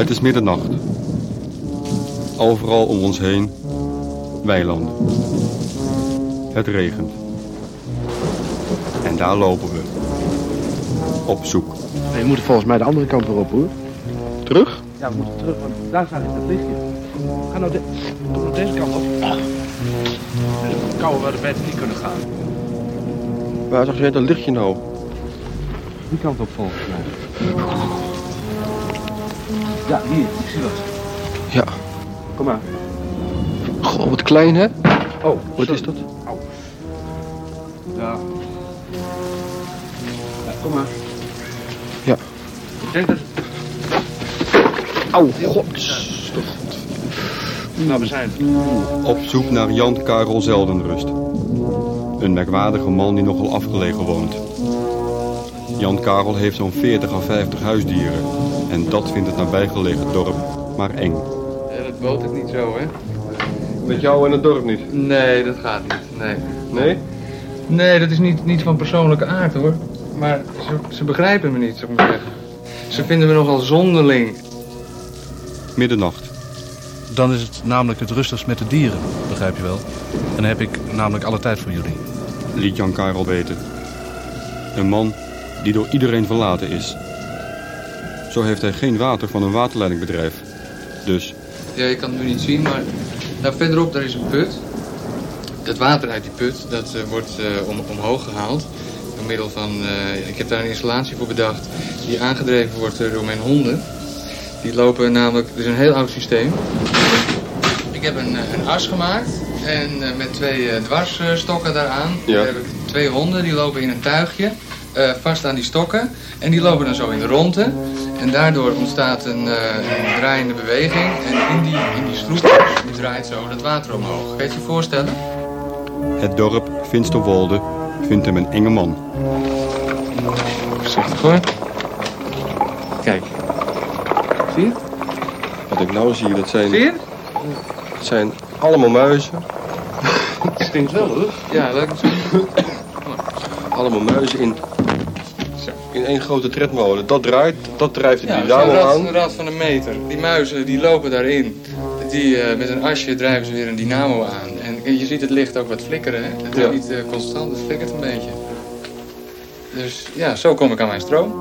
Het is middernacht. Overal om ons heen weilanden. Het regent. En daar lopen we. Op zoek. We moeten volgens mij de andere kant weer op, hoor. Terug? Ja, we moeten terug, want daar staat het lichtje. Ga nou, de, nou deze kant op. De koude waar de beter niet kunnen gaan. Waar zag jij dat lichtje nou? Die kant op volgens mij. Ja, hier, ik zie dat. Ja. Kom maar. Goh, wat klein hè? Oh, Wat is dat? Ja. ja. Kom maar. Ja. Ik denk dat... Au, god. Nou, we zijn Op zoek naar Jan Karel Zeldenrust. Een merkwaardige man die nogal afgelegen woont. Jan Karel heeft zo'n 40 à 50 huisdieren. En dat vindt het nabijgelegen dorp maar eng. Ja, dat boot ik niet zo, hè? Met jou in het dorp niet? Nee, dat gaat niet. Nee. Nee? Nee, dat is niet, niet van persoonlijke aard, hoor. Maar ze, ze begrijpen me niet, zou ik maar zeggen. Ze vinden me nogal zonderling. Middernacht. Dan is het namelijk het rustigst met de dieren, begrijp je wel. En dan heb ik namelijk alle tijd voor jullie. liet Jan Karel weten. Een man die door iedereen verlaten is. Zo heeft hij geen water van een waterleidingbedrijf. Dus Ja, je kan het nu niet zien, maar daar verderop daar is een put. Dat water uit die put, dat eh, wordt eh, om, omhoog gehaald. Door middel van, eh, ik heb daar een installatie voor bedacht, die aangedreven wordt door mijn honden. Die lopen namelijk, het is een heel oud systeem. Ik heb een, een as gemaakt en met twee dwarsstokken daaraan. Ja. Daar heb ik twee honden, die lopen in een tuigje, eh, vast aan die stokken. En die lopen dan zo in de ronde. En daardoor ontstaat een, eh, een draaiende beweging. En in die, in die sloep die draait zo dat water omhoog. Kan je het je voorstellen? het dorp Finsterwolde vindt hem een enge man. Voorzichtig hoor. Kijk. Zie je? Wat ik nou zie, dat zijn, Zie je? dat zijn allemaal muizen. Het stinkt wel hoor. Ja, het zo. Allemaal muizen in, In één grote tredmolen. Dat draait, dat drijft Ja, dame rad, aan. een rad van een meter. Die muizen die lopen daarin. Die, eh, met een asje drijven ze weer een dynamo aan. En je ziet het licht ook wat flikkeren. Hè? Het is Ja. niet eh, constant, het flikkert een beetje. Dus ja, zo kom ik aan mijn stroom.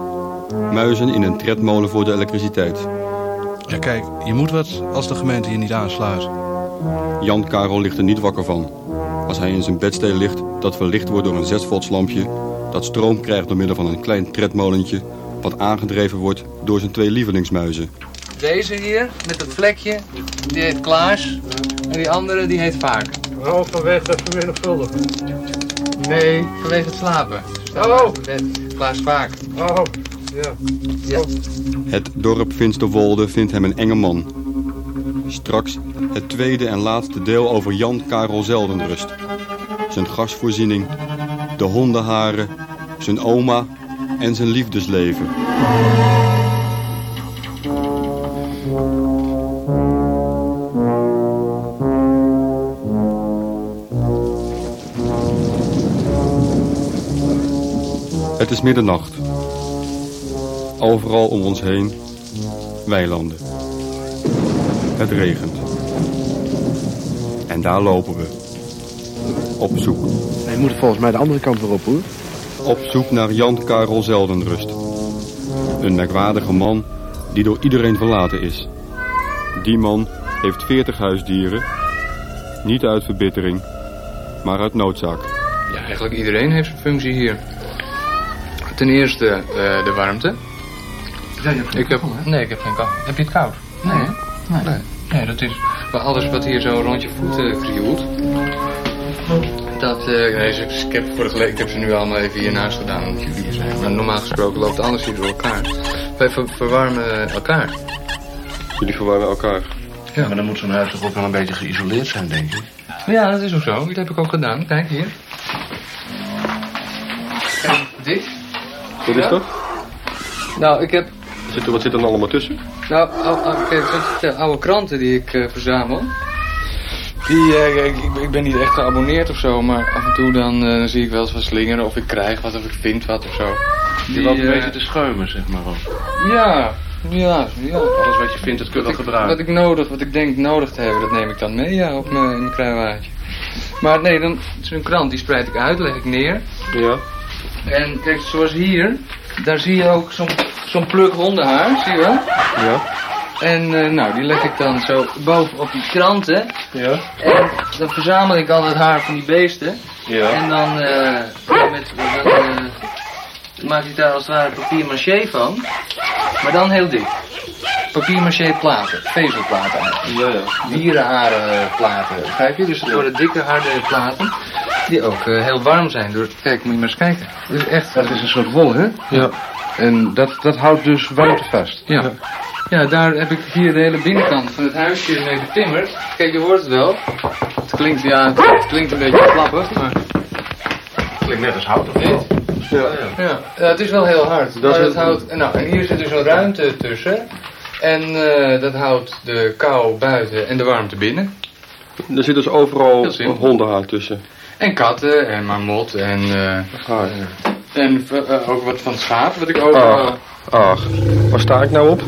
Muizen in een tredmolen voor de elektriciteit. Ja, kijk, je moet wat als de gemeente je niet aansluit. Jan Karel ligt er niet wakker van. Als hij in zijn bedstee ligt, dat verlicht wordt door een 6 volts lampje... dat stroom krijgt door middel van een klein tredmolentje... wat aangedreven wordt door zijn twee lievelingsmuizen. Deze hier, met het vlekje, die heet Klaas. En die andere, die heet Vaak. Oh, vanwege het vermenigvuldigen. Nee, vanwege het slapen. Oh. Klaas Vaak. Oh, ja. Ja. Het dorp Finsterwolde vindt hem een enge man. Straks het tweede en laatste deel over Jan Karel Zeldenrust. Zijn gasvoorziening, de hondenharen, zijn oma en zijn liefdesleven. Het is middernacht. Overal om ons heen weilanden. Het regent. En daar lopen we. Op zoek. We moeten volgens mij de andere kant weer op, hoor. Op zoek naar Jan Karel Zeldenrust. Een merkwaardige man die door iedereen verlaten is. Die man heeft 40 huisdieren. Niet uit verbittering, maar uit noodzaak. Ja, eigenlijk iedereen heeft zijn functie hier. Ten eerste eh, de warmte. Ja, je hebt Ik heb, nee, ik heb geen kou. Heb je het koud? Nee. Nee, nee dat is bij alles wat hier zo rond je voeten krioelt. Dat, eh, ik heb vorige week, ik heb ze nu allemaal even hiernaast gedaan omdat jullie hier zijn. Maar normaal gesproken loopt alles hier door elkaar. Wij ver- verwarmen elkaar. Jullie verwarmen elkaar. Ja. Maar dan moet zo'n huis toch ook wel een beetje geïsoleerd zijn, denk ik. Ja, dat is ook zo. Dat heb ik ook gedaan. Kijk hier. Kijk, dit. Wat is Ja? dat? Nou, ik heb Zit er, wat zit er dan allemaal tussen? Nou, ou- ou- kijk, ik zal je vertellen, oude kranten die ik eh, verzamel. Die, eh, ik, ik, ik ben niet echt geabonneerd of zo, maar af en toe dan eh, zie ik wel eens wat slingeren of ik krijg wat of ik vind wat of zo. Die loopt een eh, beetje te schuimen, zeg maar. ook. Ja, Ja, ja. Alles wat je vindt, dat kun je wel Wat ik, gebruiken. wat ik nodig, wat ik denk nodig te hebben, dat neem ik dan mee, ja, op mijn, in mijn kruiwaardje. Maar nee, dan, zo'n krant die spreid ik uit, leg ik neer. Ja. En kijk, zoals hier, daar zie je ook zo'n zo'n pluk hondenhaar, zie je wel? Ja. En eh, nou, die leg ik dan zo boven op die kranten. Ja. En dan verzamel ik al het haar van die beesten. Ja. En dan, eh, ja, met, dan eh, maak ik daar als het ware papier maché van. Maar dan heel dik. Papier maché platen, vezelplaten eigenlijk. Ja, ja. Dierenharen platen, begrijp je? Dus het worden dikke, harde platen. Die ook heel warm zijn. Door, kijk, moet je maar eens kijken. Dit is echt... Dat is een soort wol, hè? Ja. En dat, dat houdt dus warmte vast. Ja. Ja, daar heb ik hier de hele binnenkant van het huisje mee getimmerd. Kijk, je hoort het wel. Het klinkt, ja, het klinkt een beetje flappig, maar... Klinkt net als hout, of niet? Ja. Ja, ja, het is wel heel hard. Dat maar is het het- houdt, nou, en hier zit dus een ruimte tussen. En eh, dat houdt de kou buiten en de warmte binnen. Er zit dus overal hondenhaar tussen. En katten en marmot en, eh, Ah, ja. en eh, ook wat van het schaap, wat ik ook... Ah. Ach, waar sta ik nou op?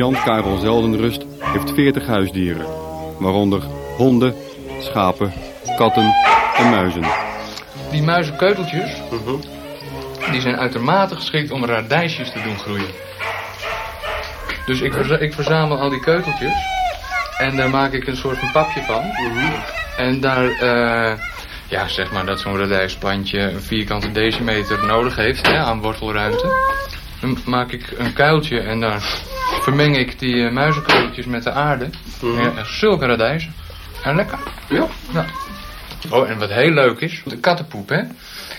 Jan Karel Zeldenrust heeft 40 huisdieren, waaronder honden, schapen, katten en muizen. Die muizenkeuteltjes, die zijn uitermate geschikt om radijsjes te doen groeien. Dus ik, verza- ik verzamel al die keuteltjes en daar maak ik een soort van papje van. En daar, eh, ja zeg maar dat zo'n radijsplantje een vierkante decimeter nodig heeft hè, aan wortelruimte. Dan maak ik een kuiltje en daar vermeng ik die muizenkeuteltjes met de aarde. Ja, en zulke radijzen. En lekker. Ja. Ja. Oh, en wat heel leuk is, de kattenpoep, hè.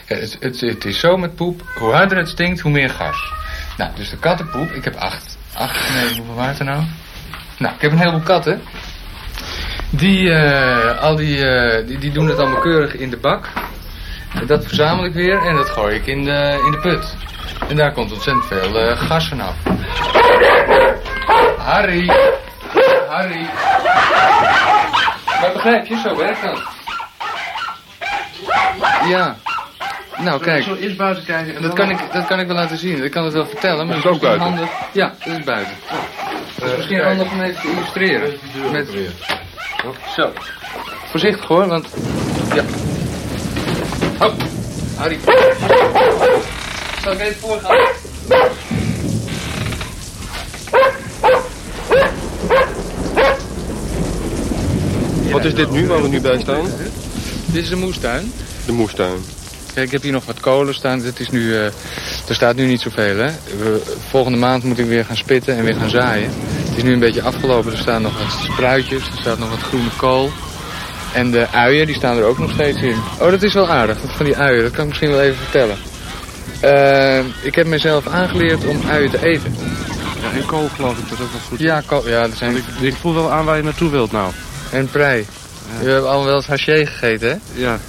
Ja, het, het, het is zo met poep, hoe harder het stinkt, hoe meer gas. Nou, dus de kattenpoep, ik heb acht, acht, nee, hoeveel waard er nou? Nou, ik heb een heleboel katten. Die, eh, al die, eh, die, die doen het allemaal keurig in de bak. En dat verzamel ik weer en dat gooi ik in de, in de put. En daar komt ontzettend veel eh, gas vanaf. Harry! Harry! Maar begrijp je, zo werkt dat. Ja. Nou, kijk. Zo eerst buiten kijken en Dat kan, ik, dat kan ik wel laten zien. Ik kan het wel vertellen. Maar Is het het ook buiten? handig. Ja, dat is buiten. Het is misschien handig om even te illustreren. Met... Zo. Voorzichtig hoor, want... Ja. Hop. Harry. Zal ik even voorgaan? Wat is dit nu waar we nu bij staan? Dit is de moestuin. De moestuin. Kijk, ik heb hier nog wat kolen staan. Dit is nu, eh, er staat nu niet zoveel, hè. We- volgende maand moet ik weer gaan spitten en weer gaan zaaien. Het is nu een beetje afgelopen. Er staan nog wat spruitjes. Er staat nog wat groene kool. En de uien, die staan er ook nog steeds in. Oh, dat is wel aardig. Dat van die uien, dat kan ik misschien wel even vertellen. Eh, ik heb mezelf aangeleerd om uien te eten. Ja, en kool geloof ik, dat is ook wel goed. Ja, kool, ja, er zijn... Ik voel wel aan waar je naartoe wilt nou. En prei. We hebben al wel eens haché gegeten, hè? Ja.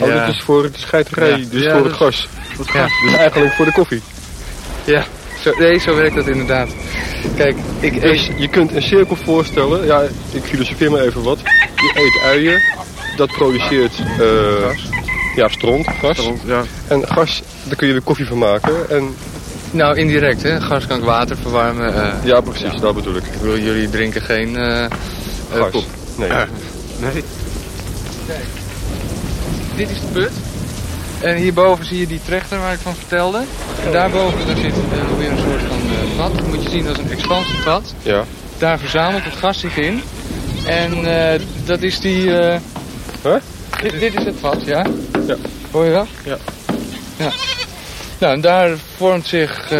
Oh, Ja. dit is voor het scheiterij, Ja. dus Ja, voor het gas. Dus eigenlijk voor de koffie. Ja, zo, nee, zo werkt dat inderdaad. Kijk, ik eet... Dus je kunt een cirkel voorstellen. Ja, ik filosofeer maar even wat. Je eet uien. Dat produceert eh, ja, stront, gas. Ja. En gas, daar kun je weer koffie van maken. En Nou, indirect, hè. Gas kan ik water verwarmen. eh. ja, precies, dat bedoel ik. ik bedoel, jullie drinken geen Gas. poep. Nee. Ja. Nee. Dit is de put. En hierboven zie je die trechter waar ik van vertelde. En daarboven daar zit eh, weer een soort van eh, vat. Dat moet je zien als een expansievat. Ja. Daar verzamelt het gas zich in. En eh, dat is die... eh, Huh? dit, dit is het vat, ja? Ja. Hoor je wel? Ja. Ja. Nou, en daar vormt zich...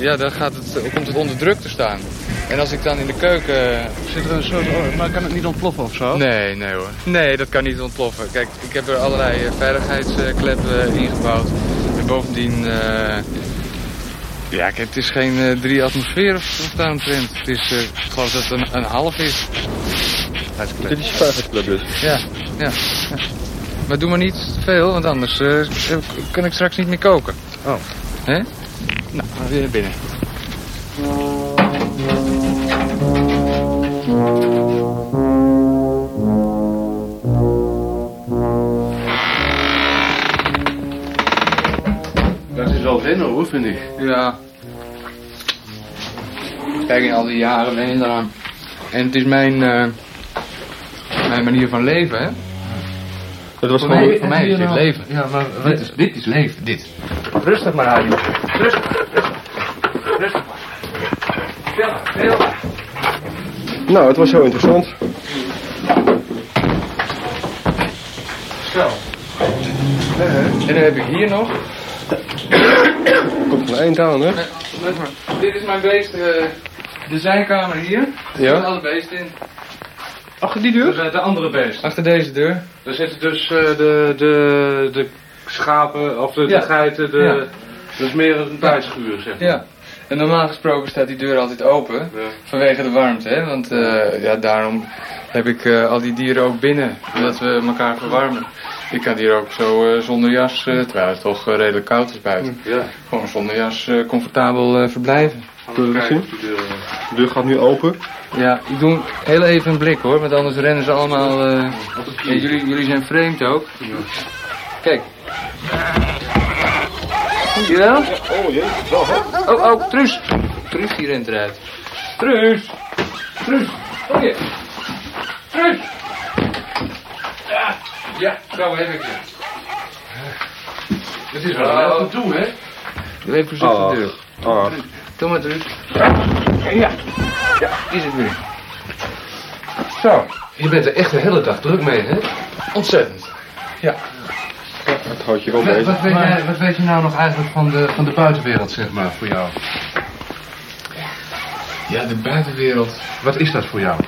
eh, ja, daar gaat het, komt het onder druk te staan. En als ik dan in de keuken... Zit er een soort... oh, maar kan het niet ontploffen of zo? Nee, nee hoor. Nee, dat kan niet ontploffen. Kijk, ik heb er allerlei eh, veiligheidskleppen ingebouwd. En bovendien... eh, ja, kijk, het is geen eh, drie atmosfeer of, of daaromtrent. Het is, eh, ik geloof dat het een, een half is. Dit is je veiligheidsclub dus. Ja, ja, ja. Maar doe maar niet te veel, want anders eh, kan ik straks niet meer koken. Oh. Hè? Nou, weer naar binnen. Dat is wel winnen hoor, vind ik. Ja. Kijk, in al die jaren mee eraan. En het is mijn, eh, mijn manier van leven, hè. Dat was Voor gewoon... mij, voor mij is dit leven. Ja, maar Dit is, dit is leven, dit. rustig maar, Harry. Rustig, rustig. Rustig maar. Veel maar, veel maar. Nou, het was heel interessant. Zo. En dan heb ik hier nog. Komt van eind aan, hè? Let maar. Dit is mijn beest, eh, de zijkamer hier. Er Ja. zitten alle beesten in. Achter die deur? De, de andere beest. Achter deze deur. Daar zitten dus eh, de, de, de schapen, of de, Ja. de geiten, de, Ja. dat is meer een bijschuur, zeg maar. Ja. En normaal gesproken staat die deur altijd open. Ja. Vanwege de warmte, hè? Want eh, ja, daarom heb ik eh, al die dieren ook binnen. Zodat we elkaar verwarmen. Ik kan hier ook zo zonder jas, terwijl het toch redelijk koud is buiten. Ja. Gewoon zonder jas comfortabel verblijven. Kunnen we zien? De deur gaat nu open. Ja, ik doe heel even een blik hoor, want anders rennen ze allemaal... eh, het ja, jullie, jullie zijn vreemd ook. Kijk. Zie je wel? Oh jee, wel? Oh, oh, Truus. Truus die rent eruit. Truus. Truus. Kom je. Truus. Ja. Ja, zo heb ik je. Het is wel heel te doen, hè? Even voorzichtig de deur. Ah, Kom maar, Truus. Ja. Ja, is het weer. Zo. Je bent er echt de hele dag druk mee, hè? Ontzettend. Ja. het houdt je wel Wat, bezig. wat, weet jij, wat weet je nou nog eigenlijk van de, van de buitenwereld, zeg maar, voor jou? Ja, de buitenwereld. Wat is dat voor jou?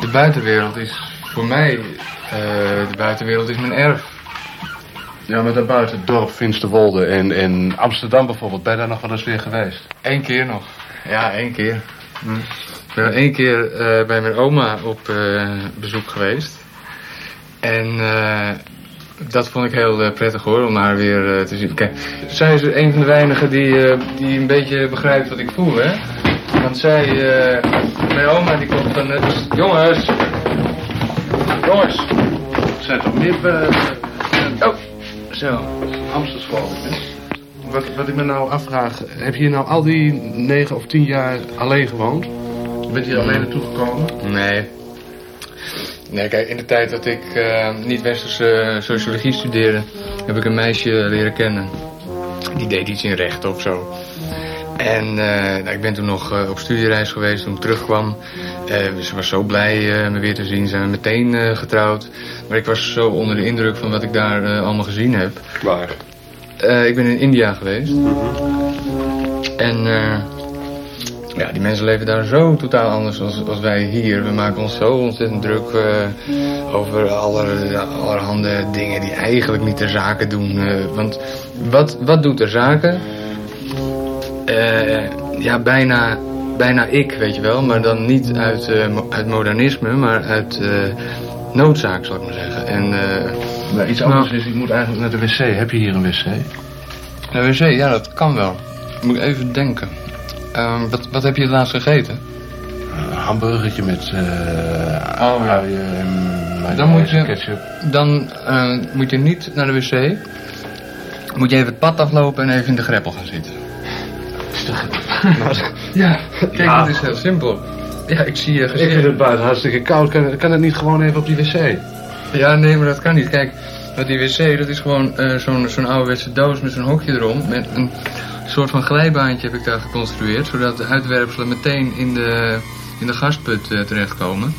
De buitenwereld is voor mij... eh, de buitenwereld is mijn erf. Ja, maar daarbuiten het dorp Finsterwolde en, en Amsterdam bijvoorbeeld, ben je daar nog wel eens weer geweest? Eén keer nog. Ja, één keer. Ik ben één keer eh, bij mijn oma op eh, bezoek geweest. En eh, dat vond ik heel eh, prettig hoor, om haar weer eh, te zien. Kijk, zij is een van de weinigen die, eh, die een beetje begrijpt wat ik voel, hè. Want zij, eh, mijn oma die komt van, jongens, jongens. Er zijn toch meer uh, Oh, zo. Amsterdam? Wat, wat ik me nou afvraag, heb je hier nou al die negen of tien jaar alleen gewoond? Je bent hier alleen naartoe gekomen? Nee. Nee, kijk, in de tijd dat ik eh, niet-westerse sociologie studeerde, heb ik een meisje leren kennen. Die deed iets in rechten of zo. En eh, nou, ik ben toen nog eh, op studiereis geweest toen ik terugkwam. Eh, ze was zo blij me weer te zien. Zijn we meteen getrouwd. Maar ik was zo onder de indruk van wat ik daar allemaal gezien heb. Waar? Ik ben in India geweest. En eh, ja, die mensen leven daar zo totaal anders als, als wij hier. We maken ons zo ontzettend druk over aller, allerhande dingen die eigenlijk niet ter zake doen. want wat, wat doet ter zake? Eh, ja, bijna, bijna ik, weet je wel. Maar dan niet uit, uit modernisme, maar uit eh, noodzaak, zal ik maar zeggen. En... Maar iets anders is, ik moet eigenlijk naar de wc. Heb je hier een wc? Een wc, ja, dat kan wel. Ik moet even denken. Ehm, wat, wat heb je laatst gegeten? Een hamburgertje met Oh, ja. en Dan moet je- ketchup. Dan eh, moet je niet naar de wc. Moet je even het pad aflopen en even in de greppel gaan zitten. ja, kijk, Ja. dat is heel simpel. Ja, ik zie je Ik gezicht. vind het buiten hartstikke koud. Kan, kan het niet gewoon even op die wc? Ja, nee, maar dat kan niet. Kijk, met die wc, dat is gewoon eh, zo'n zo'n ouderwetse doos met zo'n hokje erom. Met een soort van glijbaantje heb ik daar geconstrueerd. Zodat de uitwerpselen meteen in de, in de gasput eh, terechtkomen.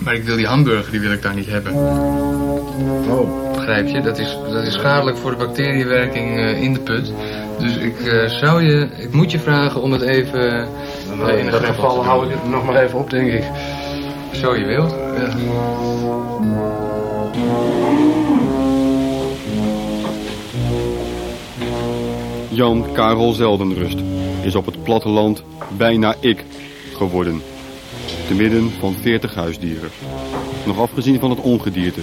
Maar ik wil die hamburger, die wil ik daar niet hebben. Oh. Begrijp je? Dat is, dat is schadelijk voor de bacteriewerking eh, in de put. Dus ik eh, zou je, ik moet je vragen om het even eh, Nou, in de dat geval hou ik het nog maar even op, denk ik. Zo je wilt. Ja. Jan Karel Zeldenrust is op het platteland bijna ik geworden. Te midden van 40 huisdieren. Nog afgezien van het ongedierte.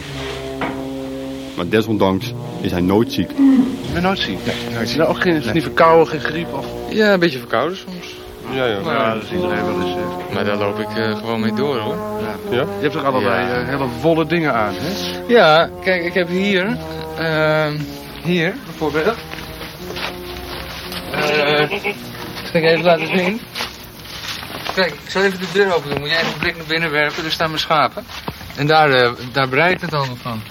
Maar desondanks is hij nooit ziek. Ik ben nooit ziek. Nee, nooit ook geen, niet verkouden, geen griep of... ja, een beetje verkouden soms. Ja, ja. Ja, dat is iedereen wel eens. eh. Maar daar loop ik eh, gewoon mee door hoor. ja. Ja? Je hebt toch allerlei Ja. eh, hele volle dingen aan, hè? Ja, kijk, ik heb hier, ehm, hier bijvoorbeeld, ik even laten zien. Kijk, ik zal even de deur open doen. Moet jij even een blik naar binnen werpen. Er staan mijn schapen. En daar, eh, daar breidt het allemaal van.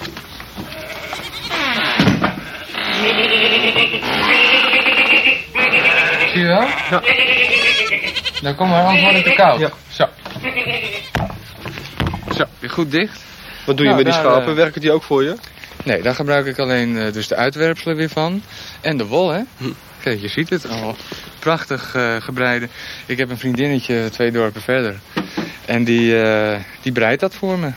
Zie je wel? Ja. Nou kom maar, anders wordt het te koud. Ja. Zo. Zo, weer goed dicht. Wat doe je Nou, met die schapen? eh, Werken die ook voor je? Nee, daar gebruik ik alleen eh, dus de uitwerpselen weer van. En de wol, hè. Hm. Kijk, je ziet het al. Prachtig eh, gebreide. Ik heb een vriendinnetje twee dorpen verder. En die, eh, die breidt dat voor me.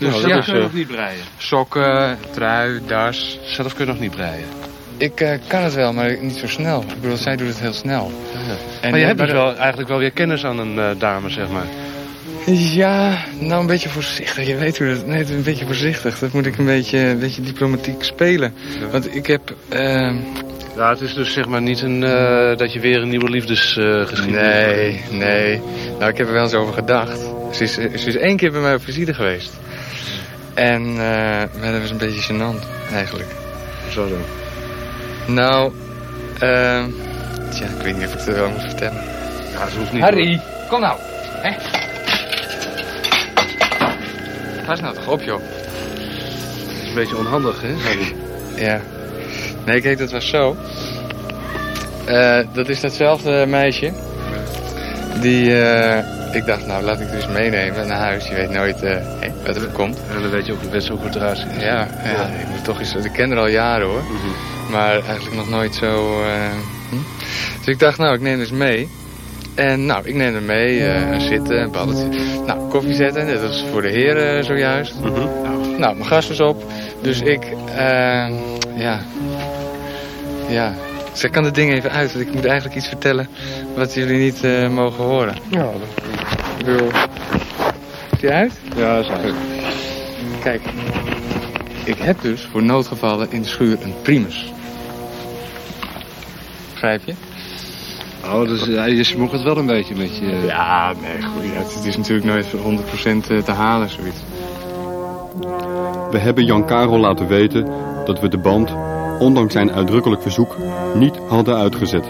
Dus Nou, ja, dat kun je nog niet breien. sokken, trui, das. Zelf kun je nog niet breien. Ik eh, kan het wel, maar niet zo snel. Ik bedoel, zij doet het heel snel. En, maar je eh, hebt dus wel, eigenlijk wel weer kennis aan een eh, dame, zeg maar. Ja, nou een beetje voorzichtig. Je weet hoe dat... Nee, een beetje voorzichtig. Dat moet ik een beetje, een beetje diplomatiek spelen. Want ik heb... ehm, Ja, het is dus zeg maar niet een, eh, dat je weer een nieuwe liefdesgeschiedenis Nee, nee. Nou, ik heb er wel eens over gedacht. Ze is, ze is één keer bij mij op visite geweest. En eh, maar dat was een beetje gênant, eigenlijk. Zo zo. Nou, ehm tja, ik weet niet of ik het wel moet vertellen. Ja, ze hoeft niet. Harry, kom nou. Hè? Pas nou toch op, joh. Het is een beetje onhandig, hè, Harry? Ja. Nee, kijk, dat was zo. Eh, dat is datzelfde meisje. Die, eh, ik dacht, nou, laat ik het dus meenemen naar huis. Je weet nooit eh, wat er komt. En dan weet je ook, ze ook wat eruit ziet. Ja, ja, ik moet toch eens, ik ken haar al jaren hoor. Maar eigenlijk nog nooit zo. eh, hm? Dus ik dacht, nou, ik neem dus mee. En nou, ik neem er mee, eh, zitten, een babbeltje. Nou, koffie zetten, dat was voor de heren zojuist. Nou, mijn gast was op. Dus ik, eh, ja. Ja. Ze kan het ding even uit, want ik moet eigenlijk iets vertellen wat jullie niet eh, mogen horen. Ja, bedoel. Is die uit? ja zo. Kijk, ik heb dus voor noodgevallen in de schuur een primus. Begrijp je? Oh, dus ja, je smokkelt wel een beetje met je... Ja, nee, goed. Ja, het is natuurlijk nooit 100% te halen, zoiets. We hebben Jan Karel laten weten dat we de band, ondanks zijn uitdrukkelijk verzoek, niet hadden uitgezet.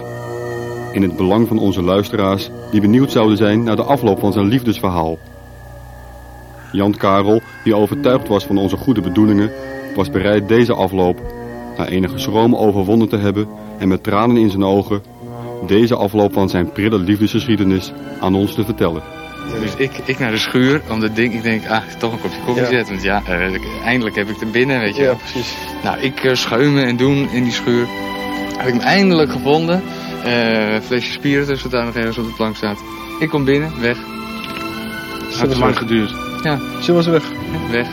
In het belang van onze luisteraars die benieuwd zouden zijn naar de afloop van zijn liefdesverhaal. Jan Karel, die overtuigd was van onze goede bedoelingen, was bereid deze afloop, na enige schroom overwonnen te hebben en met tranen in zijn ogen, deze afloop van zijn prille liefdesgeschiedenis aan ons te vertellen. Dus ik, ik naar de schuur om dat ding, ik denk, ah, toch een kopje koffie Ja. zetten. Want ja, eh, eindelijk heb ik er binnen, weet je Ja, wel. precies. Nou, ik eh, schuimen en doen in die schuur. Heb ik hem eindelijk gevonden. Eh flesje spiritus, wat daar nog ergens op de plank staat. Ik kom binnen, weg. Het heeft lang geduurd. Ja, Ze was weg. weg.